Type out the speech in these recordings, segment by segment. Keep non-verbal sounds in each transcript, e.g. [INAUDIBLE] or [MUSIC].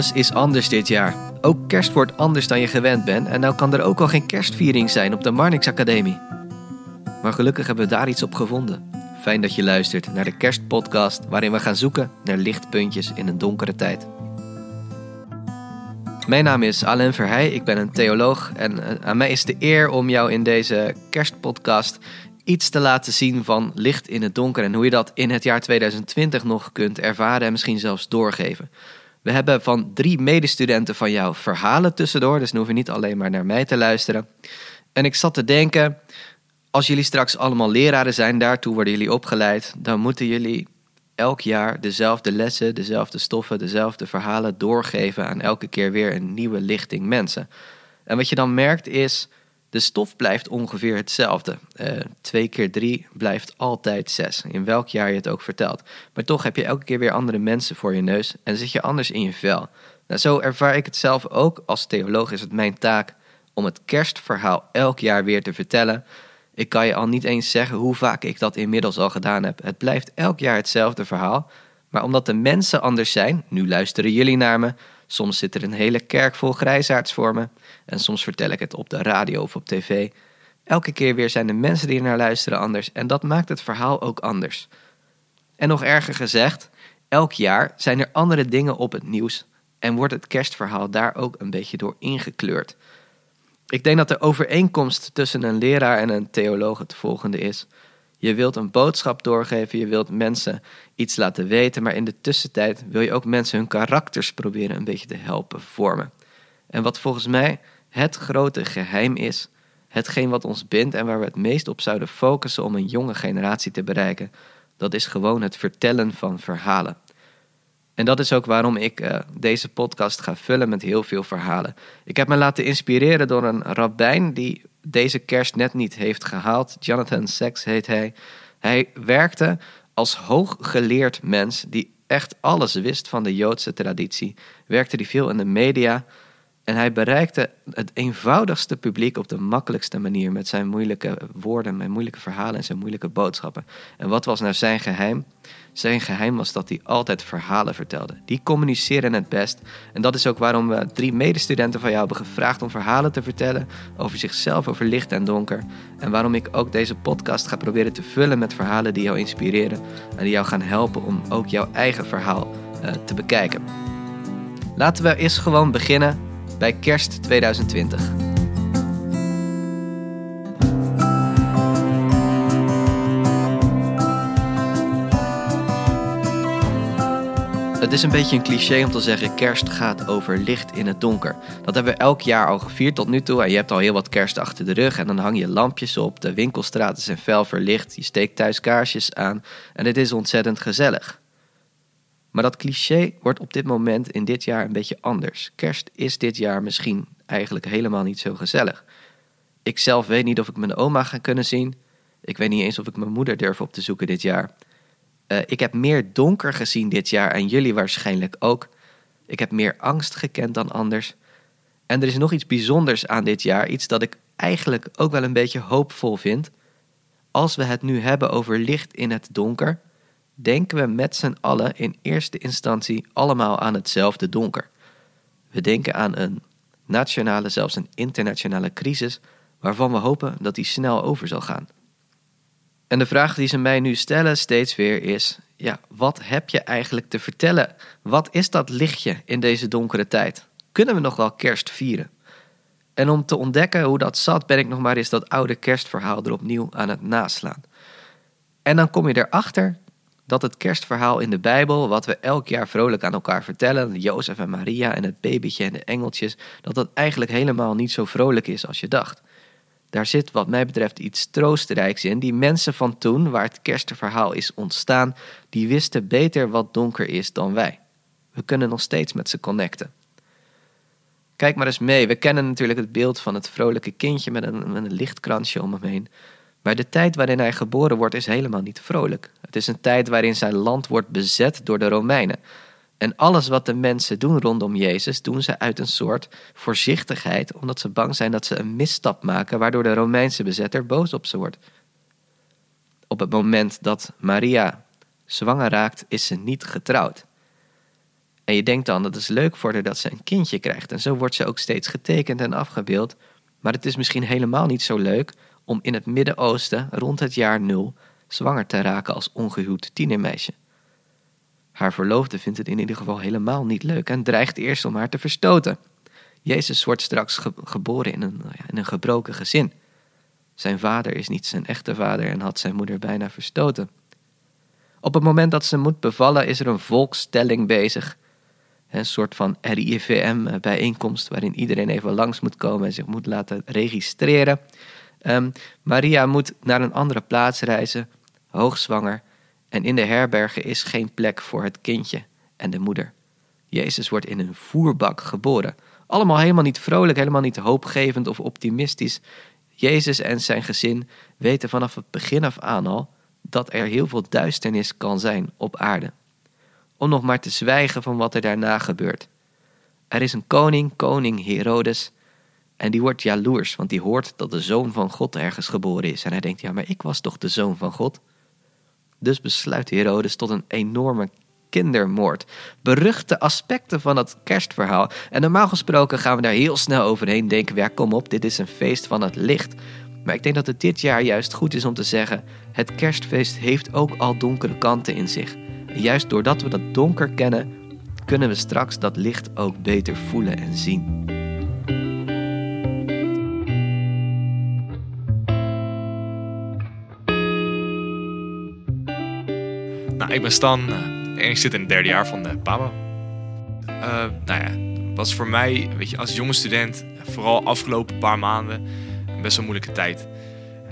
Is anders dit jaar. Ook kerst wordt anders dan je gewend bent en nou kan er ook al geen kerstviering zijn op de Marnix Academie. Maar gelukkig hebben we daar iets op gevonden. Fijn dat je luistert naar de kerstpodcast waarin we gaan zoeken naar lichtpuntjes in een donkere tijd. Mijn naam is Alain Verheij, ik ben een theoloog en eh, aan mij is de eer om jou in deze kerstpodcast iets te laten zien van licht in het donker en hoe je dat in het jaar 2020 nog kunt ervaren en misschien zelfs doorgeven. We hebben van drie medestudenten van jou verhalen tussendoor, dus dan hoef je niet alleen maar naar mij te luisteren. En ik zat te denken, als jullie straks allemaal leraren zijn, daartoe worden jullie opgeleid, dan moeten jullie elk jaar dezelfde lessen, dezelfde stoffen, dezelfde verhalen doorgeven aan elke keer weer een nieuwe lichting mensen. En wat je dan merkt is, de stof blijft ongeveer hetzelfde. Uh, twee keer drie blijft altijd zes, in welk jaar je het ook vertelt. Maar toch heb je elke keer weer andere mensen voor je neus en zit je anders in je vel. Nou, zo ervaar ik het zelf ook. Als theoloog is het mijn taak om het kerstverhaal elk jaar weer te vertellen. Ik kan je al niet eens zeggen hoe vaak ik dat inmiddels al gedaan heb. Het blijft elk jaar hetzelfde verhaal. Maar omdat de mensen anders zijn, nu luisteren jullie naar me, Soms zit er een hele kerk vol grijsaards voor me. En soms vertel ik het op de radio of op tv. Elke keer weer zijn de mensen die er naar luisteren anders. En dat maakt het verhaal ook anders. En nog erger gezegd, elk jaar zijn er andere dingen op het nieuws. En wordt het kerstverhaal daar ook een beetje door ingekleurd. Ik denk dat de overeenkomst tussen een leraar en een theoloog het volgende is. Je wilt een boodschap doorgeven, je wilt mensen iets laten weten, maar in de tussentijd wil je ook mensen hun karakters proberen een beetje te helpen vormen. En wat volgens mij het grote geheim is, hetgeen wat ons bindt en waar we het meest op zouden focussen om een jonge generatie te bereiken, dat is gewoon het vertellen van verhalen. En dat is ook waarom ik uh, deze podcast ga vullen met heel veel verhalen. Ik heb me laten inspireren door een rabbijn die deze kerst net niet heeft gehaald. Jonathan Sachs heet hij. Hij werkte als hooggeleerd mens die echt alles wist van de Joodse traditie. Werkte hij veel in de media en hij bereikte het eenvoudigste publiek op de makkelijkste manier met zijn moeilijke woorden, met moeilijke verhalen en zijn moeilijke boodschappen. En wat was nou zijn geheim? Zijn geheim was dat hij altijd verhalen vertelde. Die communiceren het best. En dat is ook waarom we drie medestudenten van jou hebben gevraagd om verhalen te vertellen over zichzelf, over licht en donker. En waarom ik ook deze podcast ga proberen te vullen met verhalen die jou inspireren en die jou gaan helpen om ook jouw eigen verhaal uh, te bekijken. Laten we eerst gewoon beginnen bij kerst 2020. Het is een beetje een cliché om te zeggen kerst gaat over licht in het donker. Dat hebben we elk jaar al gevierd tot nu toe en je hebt al heel wat kerst achter de rug en dan hang je lampjes op, de winkelstraten zijn fel verlicht, je steekt thuis kaarsjes aan en het is ontzettend gezellig. Maar dat cliché wordt op dit moment in dit jaar een beetje anders. Kerst is dit jaar misschien eigenlijk helemaal niet zo gezellig. Ik zelf weet niet of ik mijn oma ga kunnen zien. Ik weet niet eens of ik mijn moeder durf op te zoeken dit jaar. Uh, ik heb meer donker gezien dit jaar en jullie waarschijnlijk ook. Ik heb meer angst gekend dan anders. En er is nog iets bijzonders aan dit jaar, iets dat ik eigenlijk ook wel een beetje hoopvol vind. Als we het nu hebben over licht in het donker, denken we met z'n allen in eerste instantie allemaal aan hetzelfde donker. We denken aan een nationale, zelfs een internationale crisis, waarvan we hopen dat die snel over zal gaan. En de vraag die ze mij nu stellen steeds weer is: ja, wat heb je eigenlijk te vertellen? Wat is dat lichtje in deze donkere tijd? Kunnen we nog wel kerst vieren? En om te ontdekken hoe dat zat, ben ik nog maar eens dat oude kerstverhaal er opnieuw aan het naslaan. En dan kom je erachter dat het kerstverhaal in de Bijbel, wat we elk jaar vrolijk aan elkaar vertellen, Jozef en Maria en het babytje en de engeltjes, dat dat eigenlijk helemaal niet zo vrolijk is als je dacht. Daar zit wat mij betreft iets troostrijks in. Die mensen van toen, waar het kerstverhaal is ontstaan, die wisten beter wat donker is dan wij. We kunnen nog steeds met ze connecten. Kijk maar eens mee. We kennen natuurlijk het beeld van het vrolijke kindje met een, met een lichtkransje om hem heen. Maar de tijd waarin hij geboren wordt is helemaal niet vrolijk. Het is een tijd waarin zijn land wordt bezet door de Romeinen. En alles wat de mensen doen rondom Jezus, doen ze uit een soort voorzichtigheid, omdat ze bang zijn dat ze een misstap maken, waardoor de Romeinse bezetter boos op ze wordt. Op het moment dat Maria zwanger raakt, is ze niet getrouwd. En je denkt dan dat is leuk voor haar dat ze een kindje krijgt. En zo wordt ze ook steeds getekend en afgebeeld. Maar het is misschien helemaal niet zo leuk om in het Midden-Oosten rond het jaar nul zwanger te raken als ongehuwd tienermeisje. Haar verloofde vindt het in ieder geval helemaal niet leuk en dreigt eerst om haar te verstoten. Jezus wordt straks geboren in een, in een gebroken gezin. Zijn vader is niet zijn echte vader en had zijn moeder bijna verstoten. Op het moment dat ze moet bevallen is er een volkstelling bezig. Een soort van RIVM-bijeenkomst waarin iedereen even langs moet komen en zich moet laten registreren. Um, Maria moet naar een andere plaats reizen, hoogzwanger, en in de herbergen is geen plek voor het kindje en de moeder. Jezus wordt in een voerbak geboren. Allemaal helemaal niet vrolijk, helemaal niet hoopgevend of optimistisch. Jezus en zijn gezin weten vanaf het begin af aan al dat er heel veel duisternis kan zijn op aarde. Om nog maar te zwijgen van wat er daarna gebeurt. Er is een koning, koning Herodes, en die wordt jaloers, want die hoort dat de zoon van God ergens geboren is. En hij denkt, ja, maar ik was toch de zoon van God? Dus besluit Herodes tot een enorme kindermoord. Beruchte aspecten van het kerstverhaal. En normaal gesproken gaan we daar heel snel overheen. Denken ja, kom op, dit is een feest van het licht. Maar ik denk dat het dit jaar juist goed is om te zeggen: het kerstfeest heeft ook al donkere kanten in zich. En juist doordat we dat donker kennen, kunnen we straks dat licht ook beter voelen en zien. Ik ben Stan en ik zit in het derde jaar van de PABO. Uh, nou ja, was voor mij, weet je, als jonge student, vooral afgelopen paar maanden, best wel moeilijke tijd.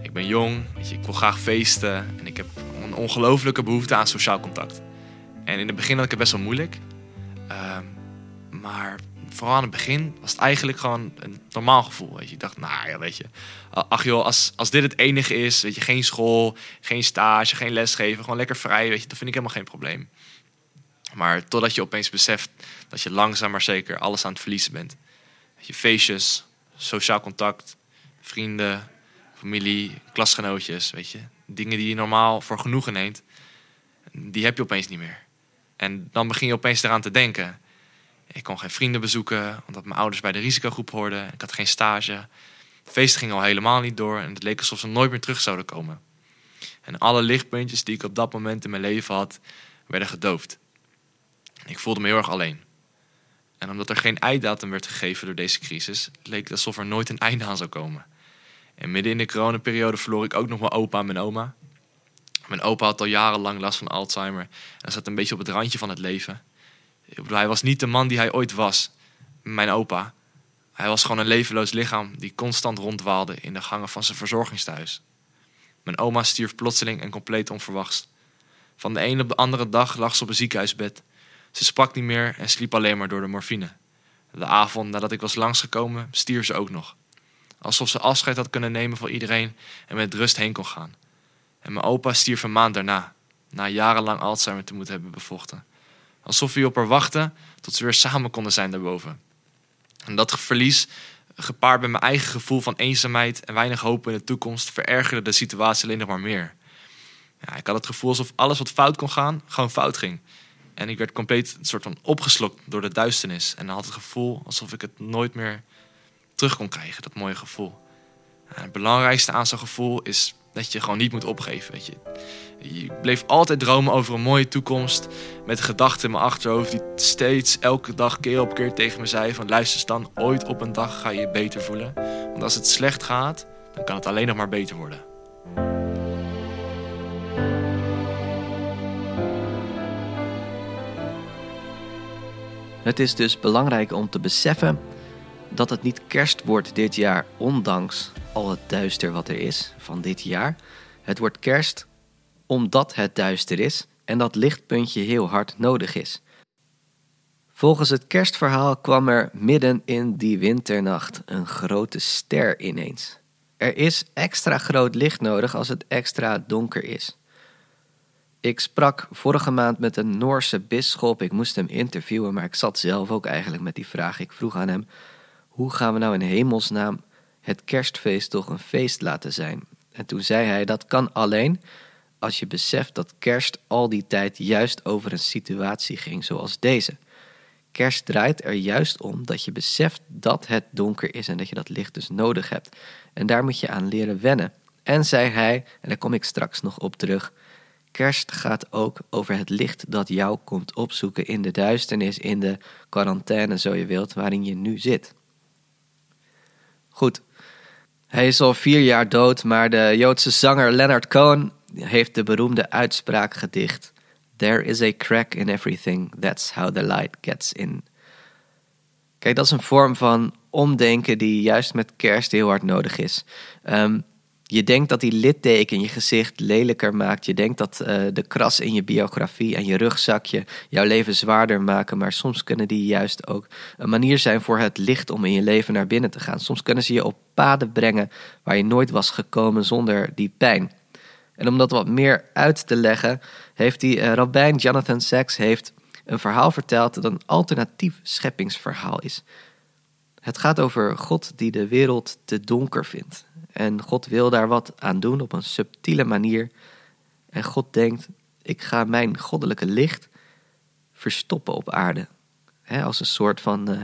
Ik ben jong, weet je, ik wil graag feesten en ik heb een ongelofelijke behoefte aan sociaal contact. En in het begin had ik het best wel moeilijk. Uh, maar vooral aan het begin was het eigenlijk gewoon een normaal gevoel. Weet je. Ik dacht, nou ja, weet je, ach joh, als, als dit het enige is, weet je, geen school, geen stage, geen lesgeven, gewoon lekker vrij, weet je, dat vind ik helemaal geen probleem. Maar totdat je opeens beseft dat je langzaam maar zeker alles aan het verliezen bent. Je feestjes, sociaal contact, vrienden, familie, klasgenootjes, weet je. Dingen die je normaal voor genoegen neemt, die heb je opeens niet meer. En dan begin je opeens eraan te denken. Ik kon geen vrienden bezoeken, omdat mijn ouders bij de risicogroep hoorden. Ik had geen stage. Het feest ging al helemaal niet door en het leek alsof ze nooit meer terug zouden komen. En alle lichtpuntjes die ik op dat moment in mijn leven had, werden gedoofd. Ik voelde me heel erg alleen. En omdat er geen einddatum werd gegeven door deze crisis, leek het alsof er nooit een einde aan zou komen. En midden in de coronaperiode verloor ik ook nog mijn opa en mijn oma. Mijn opa had al jarenlang last van Alzheimer en zat een beetje op het randje van het leven. Hij was niet de man die hij ooit was, mijn opa. Hij was gewoon een levenloos lichaam die constant rondwaalde in de gangen van zijn verzorgingstehuis. Mijn oma stierf plotseling en compleet onverwachts. Van de ene op de andere dag lag ze op een ziekenhuisbed. Ze sprak niet meer en sliep alleen maar door de morfine. De avond nadat ik was langsgekomen, stierf ze ook nog. Alsof ze afscheid had kunnen nemen van iedereen en met rust heen kon gaan. En mijn opa stierf een maand daarna, na jarenlang Alzheimer te moeten hebben bevochten. Alsof we op haar wachten tot ze weer samen konden zijn daarboven. En dat verlies, gepaard met mijn eigen gevoel van eenzaamheid en weinig hoop in de toekomst, verergerde de situatie alleen nog maar meer. Ja, ik had het gevoel alsof alles wat fout kon gaan, gewoon fout ging. En ik werd compleet een soort van opgeslokt door de duisternis. En had het gevoel alsof ik het nooit meer terug kon krijgen, dat mooie gevoel. Het belangrijkste aan zo'n gevoel is dat je gewoon niet moet opgeven. Weet je. Je bleef altijd dromen over een mooie toekomst. Met de gedachte in mijn achterhoofd die steeds elke dag keer op keer tegen me zei: van luister dan, ooit op een dag ga je je beter voelen. Want als het slecht gaat, dan kan het alleen nog maar beter worden. Het is dus belangrijk om te beseffen dat het niet kerst wordt dit jaar, ondanks al het duister wat er is van dit jaar. Het wordt kerst omdat het duister is en dat lichtpuntje heel hard nodig is. Volgens het kerstverhaal kwam er midden in die winternacht een grote ster ineens. Er is extra groot licht nodig als het extra donker is. Ik sprak vorige maand met een Noorse bisschop. Ik moest hem interviewen, maar ik zat zelf ook eigenlijk met die vraag. Ik vroeg aan hem: hoe gaan we nou in hemelsnaam het kerstfeest toch een feest laten zijn? En toen zei hij: dat kan alleen als je beseft dat kerst al die tijd juist over een situatie ging zoals deze. Kerst draait er juist om dat je beseft dat het donker is en dat je dat licht dus nodig hebt. En daar moet je aan leren wennen. En zei hij, en daar kom ik straks nog op terug. Kerst gaat ook over het licht dat jou komt opzoeken in de duisternis, in de quarantaine, zo je wilt, waarin je nu zit. Goed, hij is al vier jaar dood, maar de Joodse zanger Leonard Cohen heeft de beroemde uitspraak gedicht: There is a crack in everything, that's how the light gets in. Kijk, dat is een vorm van omdenken die juist met kerst heel hard nodig is. Um, je denkt dat die litteken je gezicht lelijker maakt. Je denkt dat uh, de kras in je biografie en je rugzakje jouw leven zwaarder maken. Maar soms kunnen die juist ook een manier zijn voor het licht om in je leven naar binnen te gaan. Soms kunnen ze je op paden brengen waar je nooit was gekomen zonder die pijn. En om dat wat meer uit te leggen, heeft die uh, rabbijn Jonathan Sachs heeft een verhaal verteld dat een alternatief scheppingsverhaal is. Het gaat over God die de wereld te donker vindt. En God wil daar wat aan doen op een subtiele manier. En God denkt: ik ga mijn goddelijke licht verstoppen op aarde. als een soort van uh,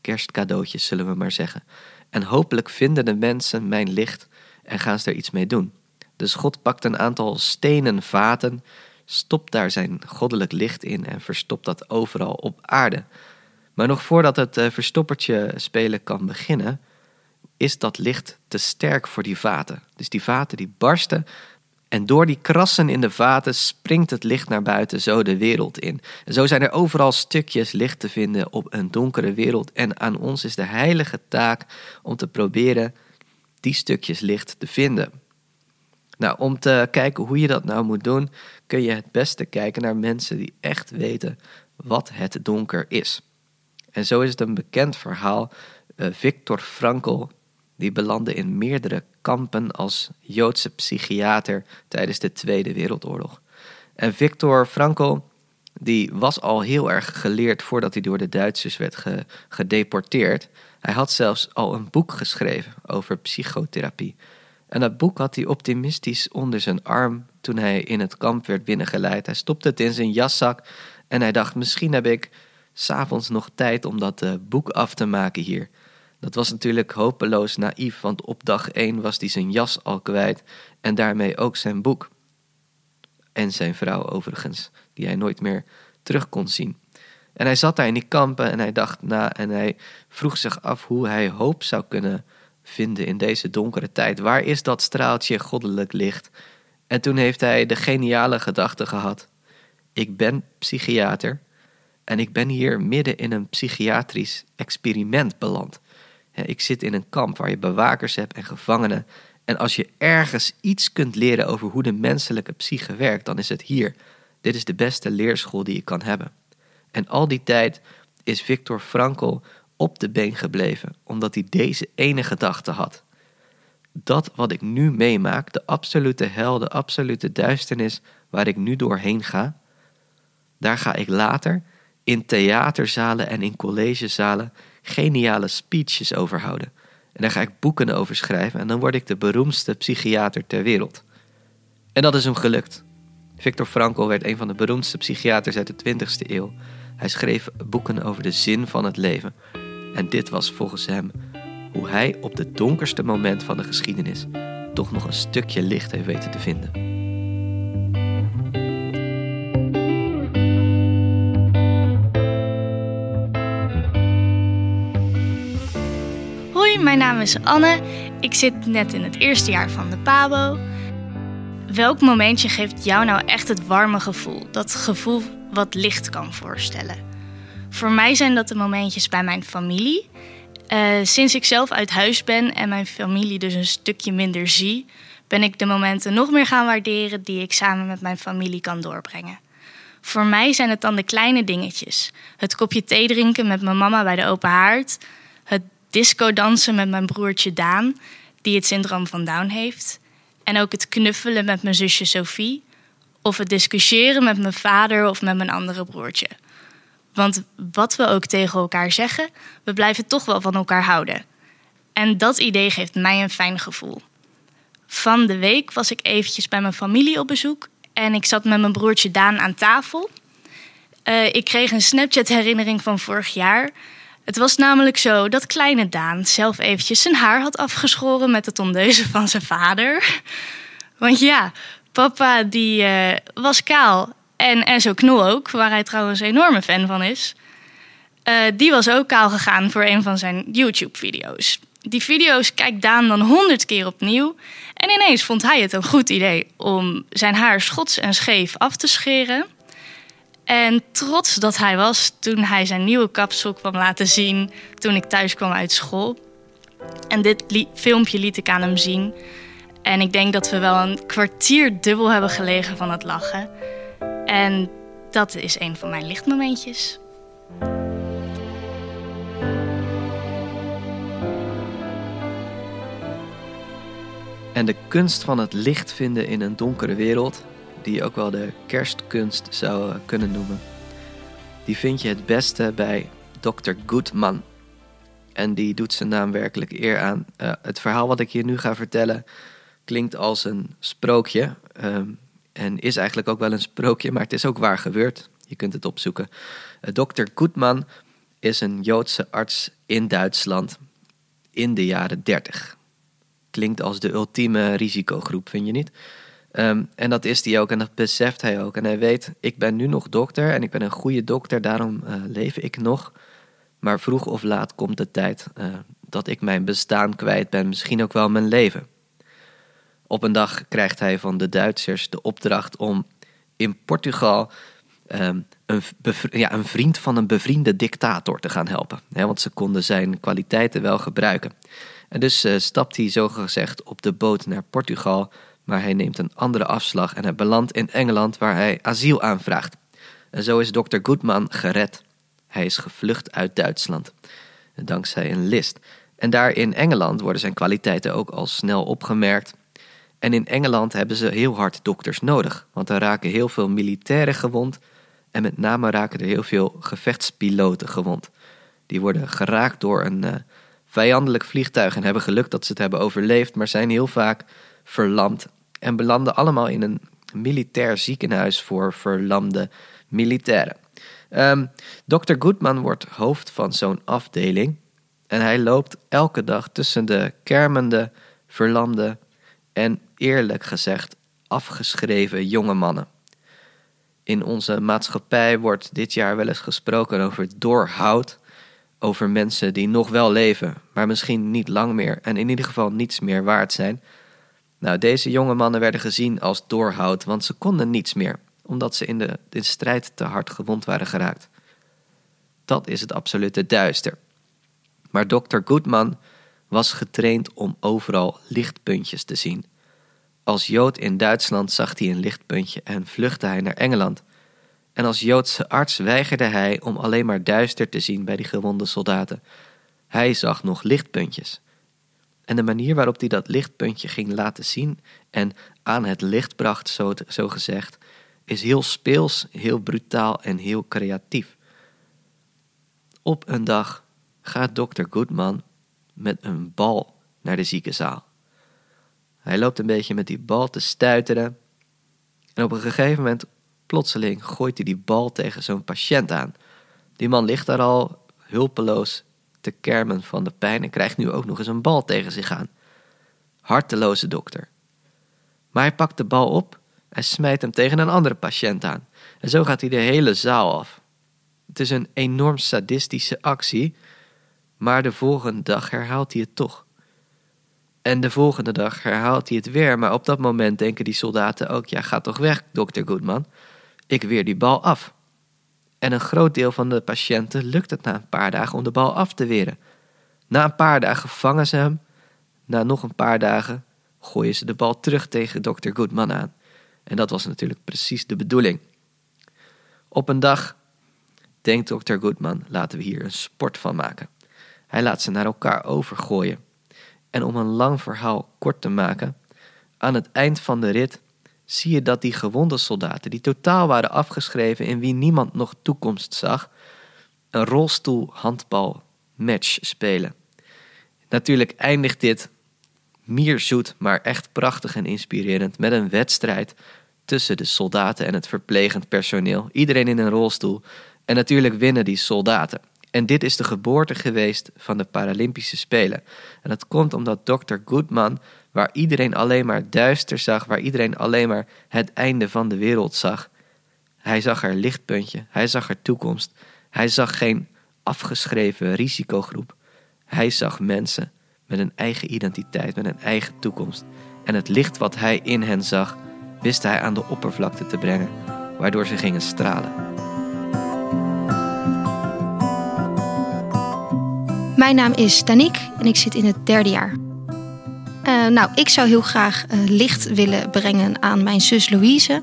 kerstcadeautje, zullen we maar zeggen. En hopelijk vinden de mensen mijn licht en gaan ze er iets mee doen. Dus God pakt een aantal stenen vaten, stopt daar zijn goddelijk licht in en verstopt dat overal op aarde. Maar nog voordat het uh, verstoppertje spelen kan beginnen, is dat licht te sterk voor die vaten. Dus die vaten die barsten en door die krassen in de vaten springt het licht naar buiten, zo de wereld in. En zo zijn er overal stukjes licht te vinden op een donkere wereld. En aan ons is de heilige taak om te proberen die stukjes licht te vinden. Nou, om te kijken hoe je dat nou moet doen, kun je het beste kijken naar mensen die echt weten wat het donker is. En zo is het een bekend verhaal. Uh, Viktor Frankl die belandde in meerdere kampen als Joodse psychiater tijdens de Tweede Wereldoorlog. En Viktor Frankl die was al heel erg geleerd voordat hij door de Duitsers werd gedeporteerd. Hij had zelfs al een boek geschreven over psychotherapie. En dat boek had hij optimistisch onder zijn arm toen hij in het kamp werd binnengeleid. Hij stopte het in zijn jaszak en hij dacht: misschien heb ik s'avonds nog tijd om dat uh, boek af te maken hier. Dat was natuurlijk hopeloos naïef, want op dag 1 was hij zijn jas al kwijt en daarmee ook zijn boek. En zijn vrouw overigens, die hij nooit meer terug kon zien. En hij zat daar in die kampen en hij dacht na en hij vroeg zich af hoe hij hoop zou kunnen vinden in deze donkere tijd. Waar is dat straaltje goddelijk licht? En toen heeft hij de geniale gedachte gehad: Ik ben psychiater en ik ben hier midden in een psychiatrisch experiment beland. Ik zit in een kamp waar je bewakers hebt en gevangenen. En als je ergens iets kunt leren over hoe de menselijke psyche werkt, dan is het hier. Dit is de beste leerschool die je kan hebben. En al die tijd is Viktor Frankl op de been gebleven, omdat hij deze ene gedachte had. Dat wat ik nu meemaak, de absolute hel, de absolute duisternis waar ik nu doorheen ga, daar ga ik later in theaterzalen en in collegezalen geniale speeches over houden. En daar ga ik boeken over schrijven en dan word ik de beroemdste psychiater ter wereld. En dat is hem gelukt. Victor Frankl werd een van de beroemdste psychiaters uit de 20e eeuw. Hij schreef boeken over de zin van het leven. En dit was volgens hem hoe hij op het donkerste moment van de geschiedenis toch nog een stukje licht heeft weten te vinden. mijn naam is Anne. Ik zit net in het eerste jaar van de PABO. Welk momentje geeft jou nou echt het warme gevoel? Dat gevoel wat licht kan voorstellen. Voor mij zijn dat de momentjes bij mijn familie. Uh, sinds ik zelf uit huis ben en mijn familie dus een stukje minder zie, ben ik de momenten nog meer gaan waarderen die ik samen met mijn familie kan doorbrengen. Voor mij zijn het dan de kleine dingetjes. Het kopje thee drinken met mijn mama bij de open haard. Het disco dansen met mijn broertje Daan, die het syndroom van Down heeft. En ook het knuffelen met mijn zusje Sophie. Of het discussiëren met mijn vader of met mijn andere broertje. Want wat we ook tegen elkaar zeggen, we blijven toch wel van elkaar houden. En dat idee geeft mij een fijn gevoel. Van de week was ik eventjes bij mijn familie op bezoek en ik zat met mijn broertje Daan aan tafel. Uh, ik kreeg een Snapchat-herinnering van vorig jaar. Het was namelijk zo dat kleine Daan zelf eventjes zijn haar had afgeschoren met de tondeuzen van zijn vader. [LAUGHS] Want ja, papa die uh, was kaal en, en zo knol ook, waar hij trouwens een enorme fan van is. Uh, die was ook kaal gegaan voor een van zijn YouTube-video's. Die video's kijkt Daan dan honderd keer opnieuw. En ineens vond hij het een goed idee om zijn haar schots en scheef af te scheren. En trots dat hij was toen hij zijn nieuwe kapsel kwam laten zien toen ik thuis kwam uit school. En dit filmpje liet ik aan hem zien. En ik denk dat we wel een kwartier dubbel hebben gelegen van het lachen. En dat is een van mijn lichtmomentjes. En de kunst van het licht vinden in een donkere wereld, die je ook wel de kerstkunst zou kunnen noemen, die vind je het beste bij Dr. Goodman. En die doet zijn naam werkelijk eer aan. Uh, het verhaal wat ik je nu ga vertellen klinkt als een sprookje. Um, en is eigenlijk ook wel een sprookje, maar het is ook waar gebeurd. Je kunt het opzoeken. Uh, Dr. Goodman is een Joodse arts in Duitsland in de jaren 30 klinkt als de ultieme risicogroep, vind je niet? Ehm, en dat is hij ook en dat beseft hij ook. En hij weet, ik ben nu nog dokter en ik ben een goede dokter, daarom uh, leef ik nog. Maar vroeg of laat komt de tijd uh, dat ik mijn bestaan kwijt ben, misschien ook wel mijn leven. Op een dag krijgt hij van de Duitsers de opdracht om in Portugal um, een, ja, een, vriend van een bevriende dictator te gaan helpen. Want ze konden zijn kwaliteiten wel gebruiken. En dus uh, stapt hij zogezegd op de boot naar Portugal, maar hij neemt een andere afslag en hij belandt in Engeland waar hij asiel aanvraagt. En zo is Dr. Goodman gered. Hij is gevlucht uit Duitsland, dankzij een list. En daar in Engeland worden zijn kwaliteiten ook al snel opgemerkt. En in Engeland hebben ze heel hard dokters nodig, want er raken heel veel militairen gewond en met name raken er heel veel gevechtspiloten gewond. Die worden geraakt door een uh, vijandelijk vliegtuig en hebben geluk dat ze het hebben overleefd, maar zijn heel vaak verlamd en belanden allemaal in een militair ziekenhuis voor verlamde militairen. Um, ehm, Dr. Goodman wordt hoofd van zo'n afdeling en hij loopt elke dag tussen de kermende, verlamde en eerlijk gezegd afgeschreven jonge mannen. In onze maatschappij wordt dit jaar wel eens gesproken over doorhoud over mensen die nog wel leven, maar misschien niet lang meer en in ieder geval niets meer waard zijn. Nou, deze jonge mannen werden gezien als doorhoud, want ze konden niets meer, omdat ze in de, strijd te hard gewond waren geraakt. Dat is het absolute duister. Maar Dr. Goodman was getraind om overal lichtpuntjes te zien. Als Jood in Duitsland zag hij een lichtpuntje en vluchtte hij naar Engeland. En als Joodse arts weigerde hij om alleen maar duister te zien bij die gewonde soldaten. Hij zag nog lichtpuntjes. En de manier waarop hij dat lichtpuntje ging laten zien en aan het licht bracht, zo, zo gezegd, is heel speels, heel brutaal en heel creatief. Op een dag gaat dokter Goodman met een bal naar de ziekenzaal. Hij loopt een beetje met die bal te stuiteren. En op een gegeven moment Plotseling gooit hij die bal tegen zo'n patiënt aan. Die man ligt daar al hulpeloos te kermen van de pijn en krijgt nu ook nog eens een bal tegen zich aan. Harteloze dokter. Maar hij pakt de bal op en smijt hem tegen een andere patiënt aan. En zo gaat hij de hele zaal af. Het is een enorm sadistische actie, maar de volgende dag herhaalt hij het toch. En de volgende dag herhaalt hij het weer, maar op dat moment denken die soldaten ook: ja, ga toch weg, dokter Goodman. Ik weer die bal af. En een groot deel van de patiënten lukt het na een paar dagen om de bal af te weren. Na een paar dagen vangen ze hem. Na nog een paar dagen gooien ze de bal terug tegen dokter Goodman aan. En dat was natuurlijk precies de bedoeling. Op een dag denkt dokter Goodman: laten we hier een sport van maken. Hij laat ze naar elkaar overgooien. En om een lang verhaal kort te maken, aan het eind van de rit zie je dat die gewonde soldaten, die totaal waren afgeschreven in wie niemand nog toekomst zag, een rolstoel-handbal-match spelen. Natuurlijk eindigt dit mierzoet, maar echt prachtig en inspirerend met een wedstrijd tussen de soldaten en het verplegend personeel. Iedereen in een rolstoel. En natuurlijk winnen die soldaten. En dit is de geboorte geweest van de Paralympische Spelen. En dat komt omdat Dr. Goodman, waar iedereen alleen maar duister zag, waar iedereen alleen maar het einde van de wereld zag, hij zag er lichtpuntje, hij zag er toekomst. Hij zag geen afgeschreven risicogroep. Hij zag mensen met een eigen identiteit, met een eigen toekomst. En het licht wat hij in hen zag, wist hij aan de oppervlakte te brengen, waardoor ze gingen stralen. Mijn naam is Danique en ik zit in het derde jaar. Uh, nou, ik zou heel graag uh, licht willen brengen aan mijn zus Louise.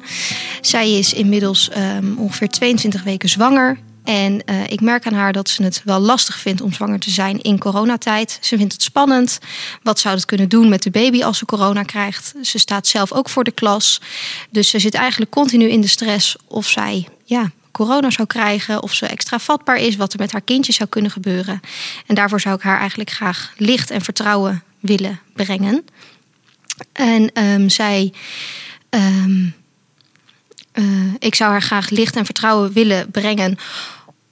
Zij is inmiddels um, ongeveer 22 weken zwanger. En uh, ik merk aan haar dat ze het wel lastig vindt om zwanger te zijn in coronatijd. Ze vindt het spannend. Wat zou het kunnen doen met de baby als ze corona krijgt? Ze staat zelf ook voor de klas. Dus ze zit eigenlijk continu in de stress of zij ja, corona zou krijgen, of ze extra vatbaar is, wat er met haar kindje zou kunnen gebeuren. En daarvoor zou ik haar eigenlijk graag licht en vertrouwen willen brengen. En um, zij. Um, uh, ik zou haar graag licht en vertrouwen willen brengen.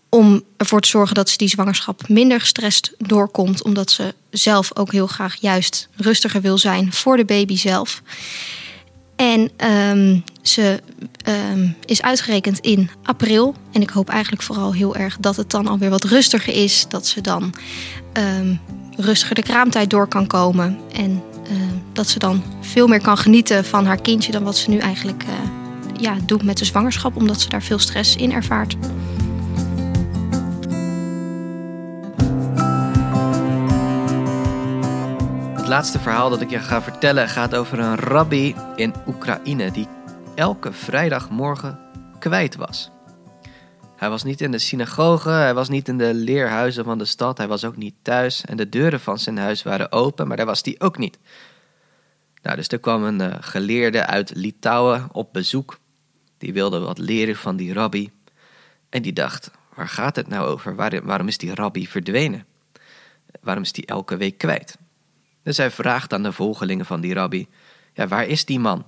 Om ervoor te zorgen dat ze die zwangerschap minder gestrest doorkomt. Omdat ze zelf ook heel graag juist rustiger wil zijn voor de baby zelf. En um, ze um, is uitgerekend in april. En ik hoop eigenlijk vooral heel erg dat het dan alweer wat rustiger is. Dat ze dan um, rustiger de kraamtijd door kan komen. En dat ze dan veel meer kan genieten van haar kindje dan wat ze nu eigenlijk uh, ja, doet met de zwangerschap. Omdat ze daar veel stress in ervaart. Laatste verhaal dat ik je ga vertellen gaat over een rabbi in Oekraïne die elke vrijdagmorgen kwijt was. Hij was niet in de synagoge, hij was niet in de leerhuizen van de stad, hij was ook niet thuis en de deuren van zijn huis waren open, maar daar was hij ook niet. Nou, dus er kwam een uh, geleerde uit Litouwen op bezoek. Die wilde wat leren van die rabbi. En die dacht, waar gaat het nou over? Waar, waarom is die rabbi verdwenen? Waarom is die elke week kwijt? Dus hij vraagt aan de volgelingen van die rabbi, ja, waar is die man?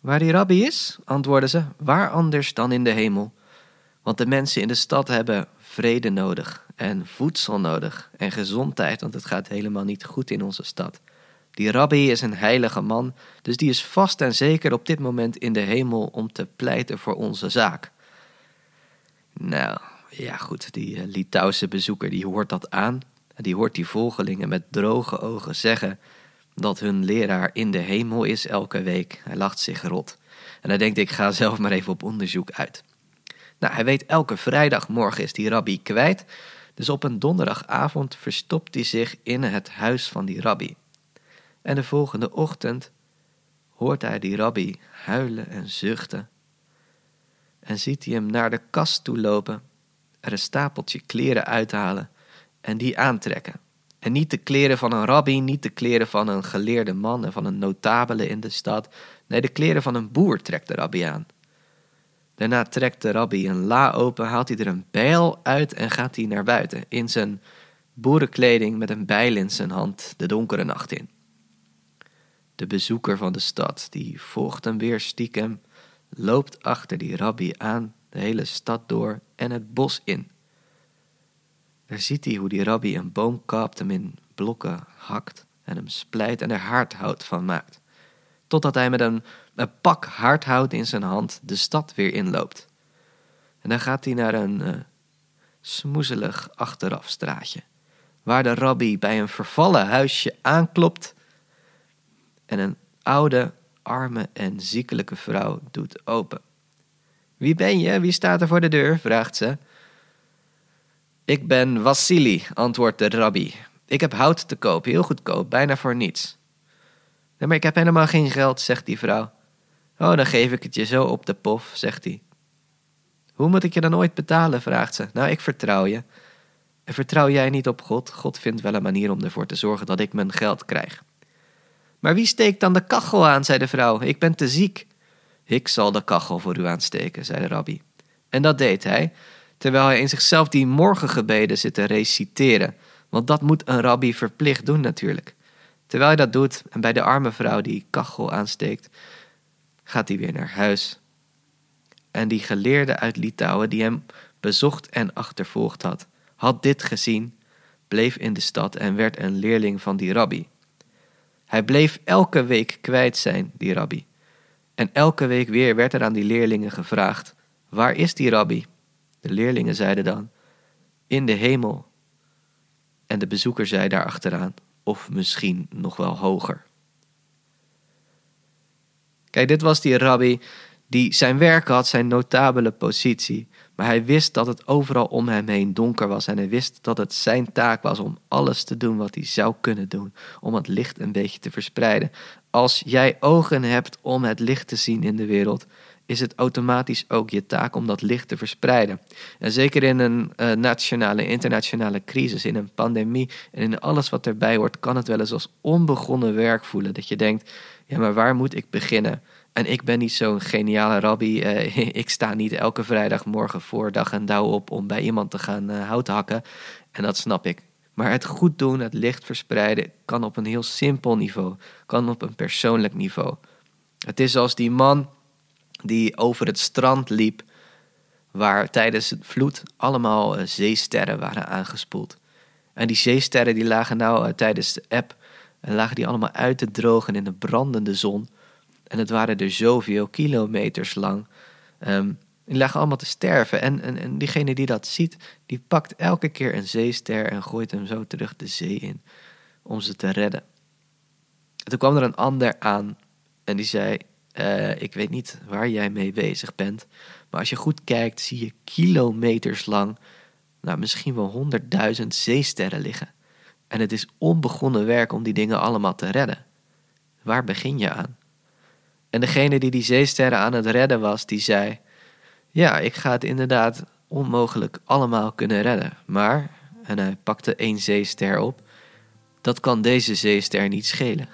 Waar die rabbi is, antwoordden ze, waar anders dan in de hemel? Want de mensen in de stad hebben vrede nodig en voedsel nodig en gezondheid, want het gaat helemaal niet goed in onze stad. Die rabbi is een heilige man, dus die is vast en zeker op dit moment in de hemel om te pleiten voor onze zaak. Nou, ja goed, die uh, Litouwse bezoeker die hoort dat aan. Die hoort die volgelingen met droge ogen zeggen dat hun leraar in de hemel is elke week. Hij lacht zich rot. En hij denkt, ik ga zelf maar even op onderzoek uit. Nou, hij weet elke vrijdagmorgen is die rabbi kwijt. Dus op een donderdagavond verstopt hij zich in het huis van die rabbi. En de volgende ochtend hoort hij die rabbi huilen en zuchten. En ziet hij hem naar de kast toe lopen, er een stapeltje kleren uithalen en die aantrekken. En niet de kleren van een rabbi, niet de kleren van een geleerde man en van een notabele in de stad. Nee, de kleren van een boer trekt de rabbi aan. Daarna trekt de rabbi een la open, haalt hij er een bijl uit en gaat hij naar buiten. In zijn boerenkleding met een bijl in zijn hand de donkere nacht in. De bezoeker van de stad, die volgt hem weer stiekem, loopt achter die rabbi aan, de hele stad door en het bos in. Daar ziet hij hoe die rabbi een boom kaapt, hem in blokken hakt en hem splijt en er hardhout van maakt. Totdat hij met een, pak hardhout in zijn hand de stad weer inloopt. En dan gaat hij naar een uh, smoezelig achterafstraatje, waar de rabbi bij een vervallen huisje aanklopt en een oude, arme en ziekelijke vrouw doet open. Wie ben je? Wie staat er voor de deur? vraagt ze. Ik ben Vassili, antwoordt de rabbi. Ik heb hout te koop, heel goedkoop, bijna voor niets. Nee, maar ik heb helemaal geen geld, zegt die vrouw. Oh, dan geef ik het je zo op de pof, zegt hij. Hoe moet ik je dan ooit betalen? vraagt ze. Nou, ik vertrouw je. En vertrouw jij niet op God? God vindt wel een manier om ervoor te zorgen dat ik mijn geld krijg. Maar wie steekt dan de kachel aan, zei de vrouw. Ik ben te ziek. Ik zal de kachel voor u aansteken, zei de rabbi. En dat deed hij terwijl hij in zichzelf die morgengebeden zit te reciteren. Want dat moet een rabbi verplicht doen natuurlijk. Terwijl hij dat doet en bij de arme vrouw die kachel aansteekt, gaat hij weer naar huis. En die geleerde uit Litouwen die hem bezocht en achtervolgd had, had dit gezien, bleef in de stad en werd een leerling van die rabbi. Hij bleef elke week kwijt zijn, die rabbi. En elke week weer werd er aan die leerlingen gevraagd: Waar is die rabbi? Leerlingen zeiden dan: In de hemel. En de bezoeker zei daar achteraan: Of misschien nog wel hoger. Kijk, dit was die rabbi die zijn werk had, zijn notabele positie. Maar hij wist dat het overal om hem heen donker was. En hij wist dat het zijn taak was om alles te doen wat hij zou kunnen doen. Om het licht een beetje te verspreiden. Als jij ogen hebt om het licht te zien in de wereld, is het automatisch ook je taak om dat licht te verspreiden. En zeker in een uh, nationale, internationale crisis, in een pandemie en in alles wat erbij hoort, kan het wel eens als onbegonnen werk voelen. Dat je denkt, ja, maar waar moet ik beginnen? En ik ben niet zo'n geniale rabbi. Uh, [LAUGHS] ik sta niet elke vrijdagmorgen voor dag en dauw op om bij iemand te gaan uh, hout hakken. En dat snap ik. Maar het goed doen, het licht verspreiden, kan op een heel simpel niveau. Kan op een persoonlijk niveau. Het is als die man die over het strand liep, waar tijdens het vloed allemaal uh, zeesterren waren aangespoeld. En die zeesterren die lagen nou tijdens de app, lagen die allemaal uit te drogen in de brandende zon. En het waren er zoveel kilometers lang. Um, die lagen allemaal te sterven. En, en, en diegene die dat ziet, die pakt elke keer een zeester en gooit hem zo terug de zee in. Om ze te redden. En toen kwam er een ander aan en die zei: uh, Ik weet niet waar jij mee bezig bent. Maar als je goed kijkt, zie je kilometers lang, nou misschien wel honderdduizend zeesterren liggen. En het is onbegonnen werk om die dingen allemaal te redden. Waar begin je aan? En degene die die zeesterren aan het redden was, die zei: Ja, ik ga het inderdaad onmogelijk allemaal kunnen redden. Maar, en hij pakte één zeester op, dat kan deze zeester niet schelen.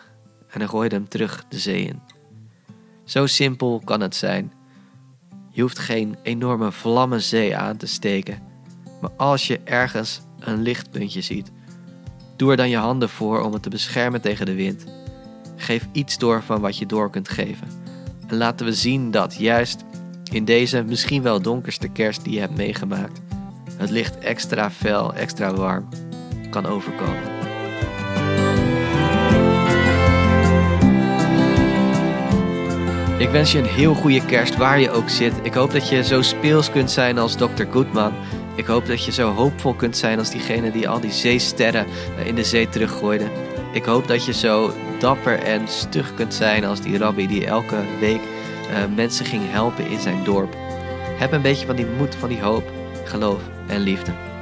En hij gooide hem terug de zee in. Zo simpel kan het zijn. Je hoeft geen enorme vlammen zee aan te steken. Maar als je ergens een lichtpuntje ziet, doe er dan je handen voor om het te beschermen tegen de wind Geef iets door van wat je door kunt geven. En laten we zien dat juist in deze misschien wel donkerste kerst die je hebt meegemaakt, het licht extra fel, extra warm kan overkomen. Ik wens je een heel goede kerst waar je ook zit. Ik hoop dat je zo speels kunt zijn als Dr. Goodman. Ik hoop dat je zo hoopvol kunt zijn als diegene die al die zeesterren in de zee teruggooide. Ik hoop dat je zo dapper en stug kunt zijn als die rabbi die elke week uh, mensen ging helpen in zijn dorp. Heb een beetje van die moed, van die hoop, geloof en liefde.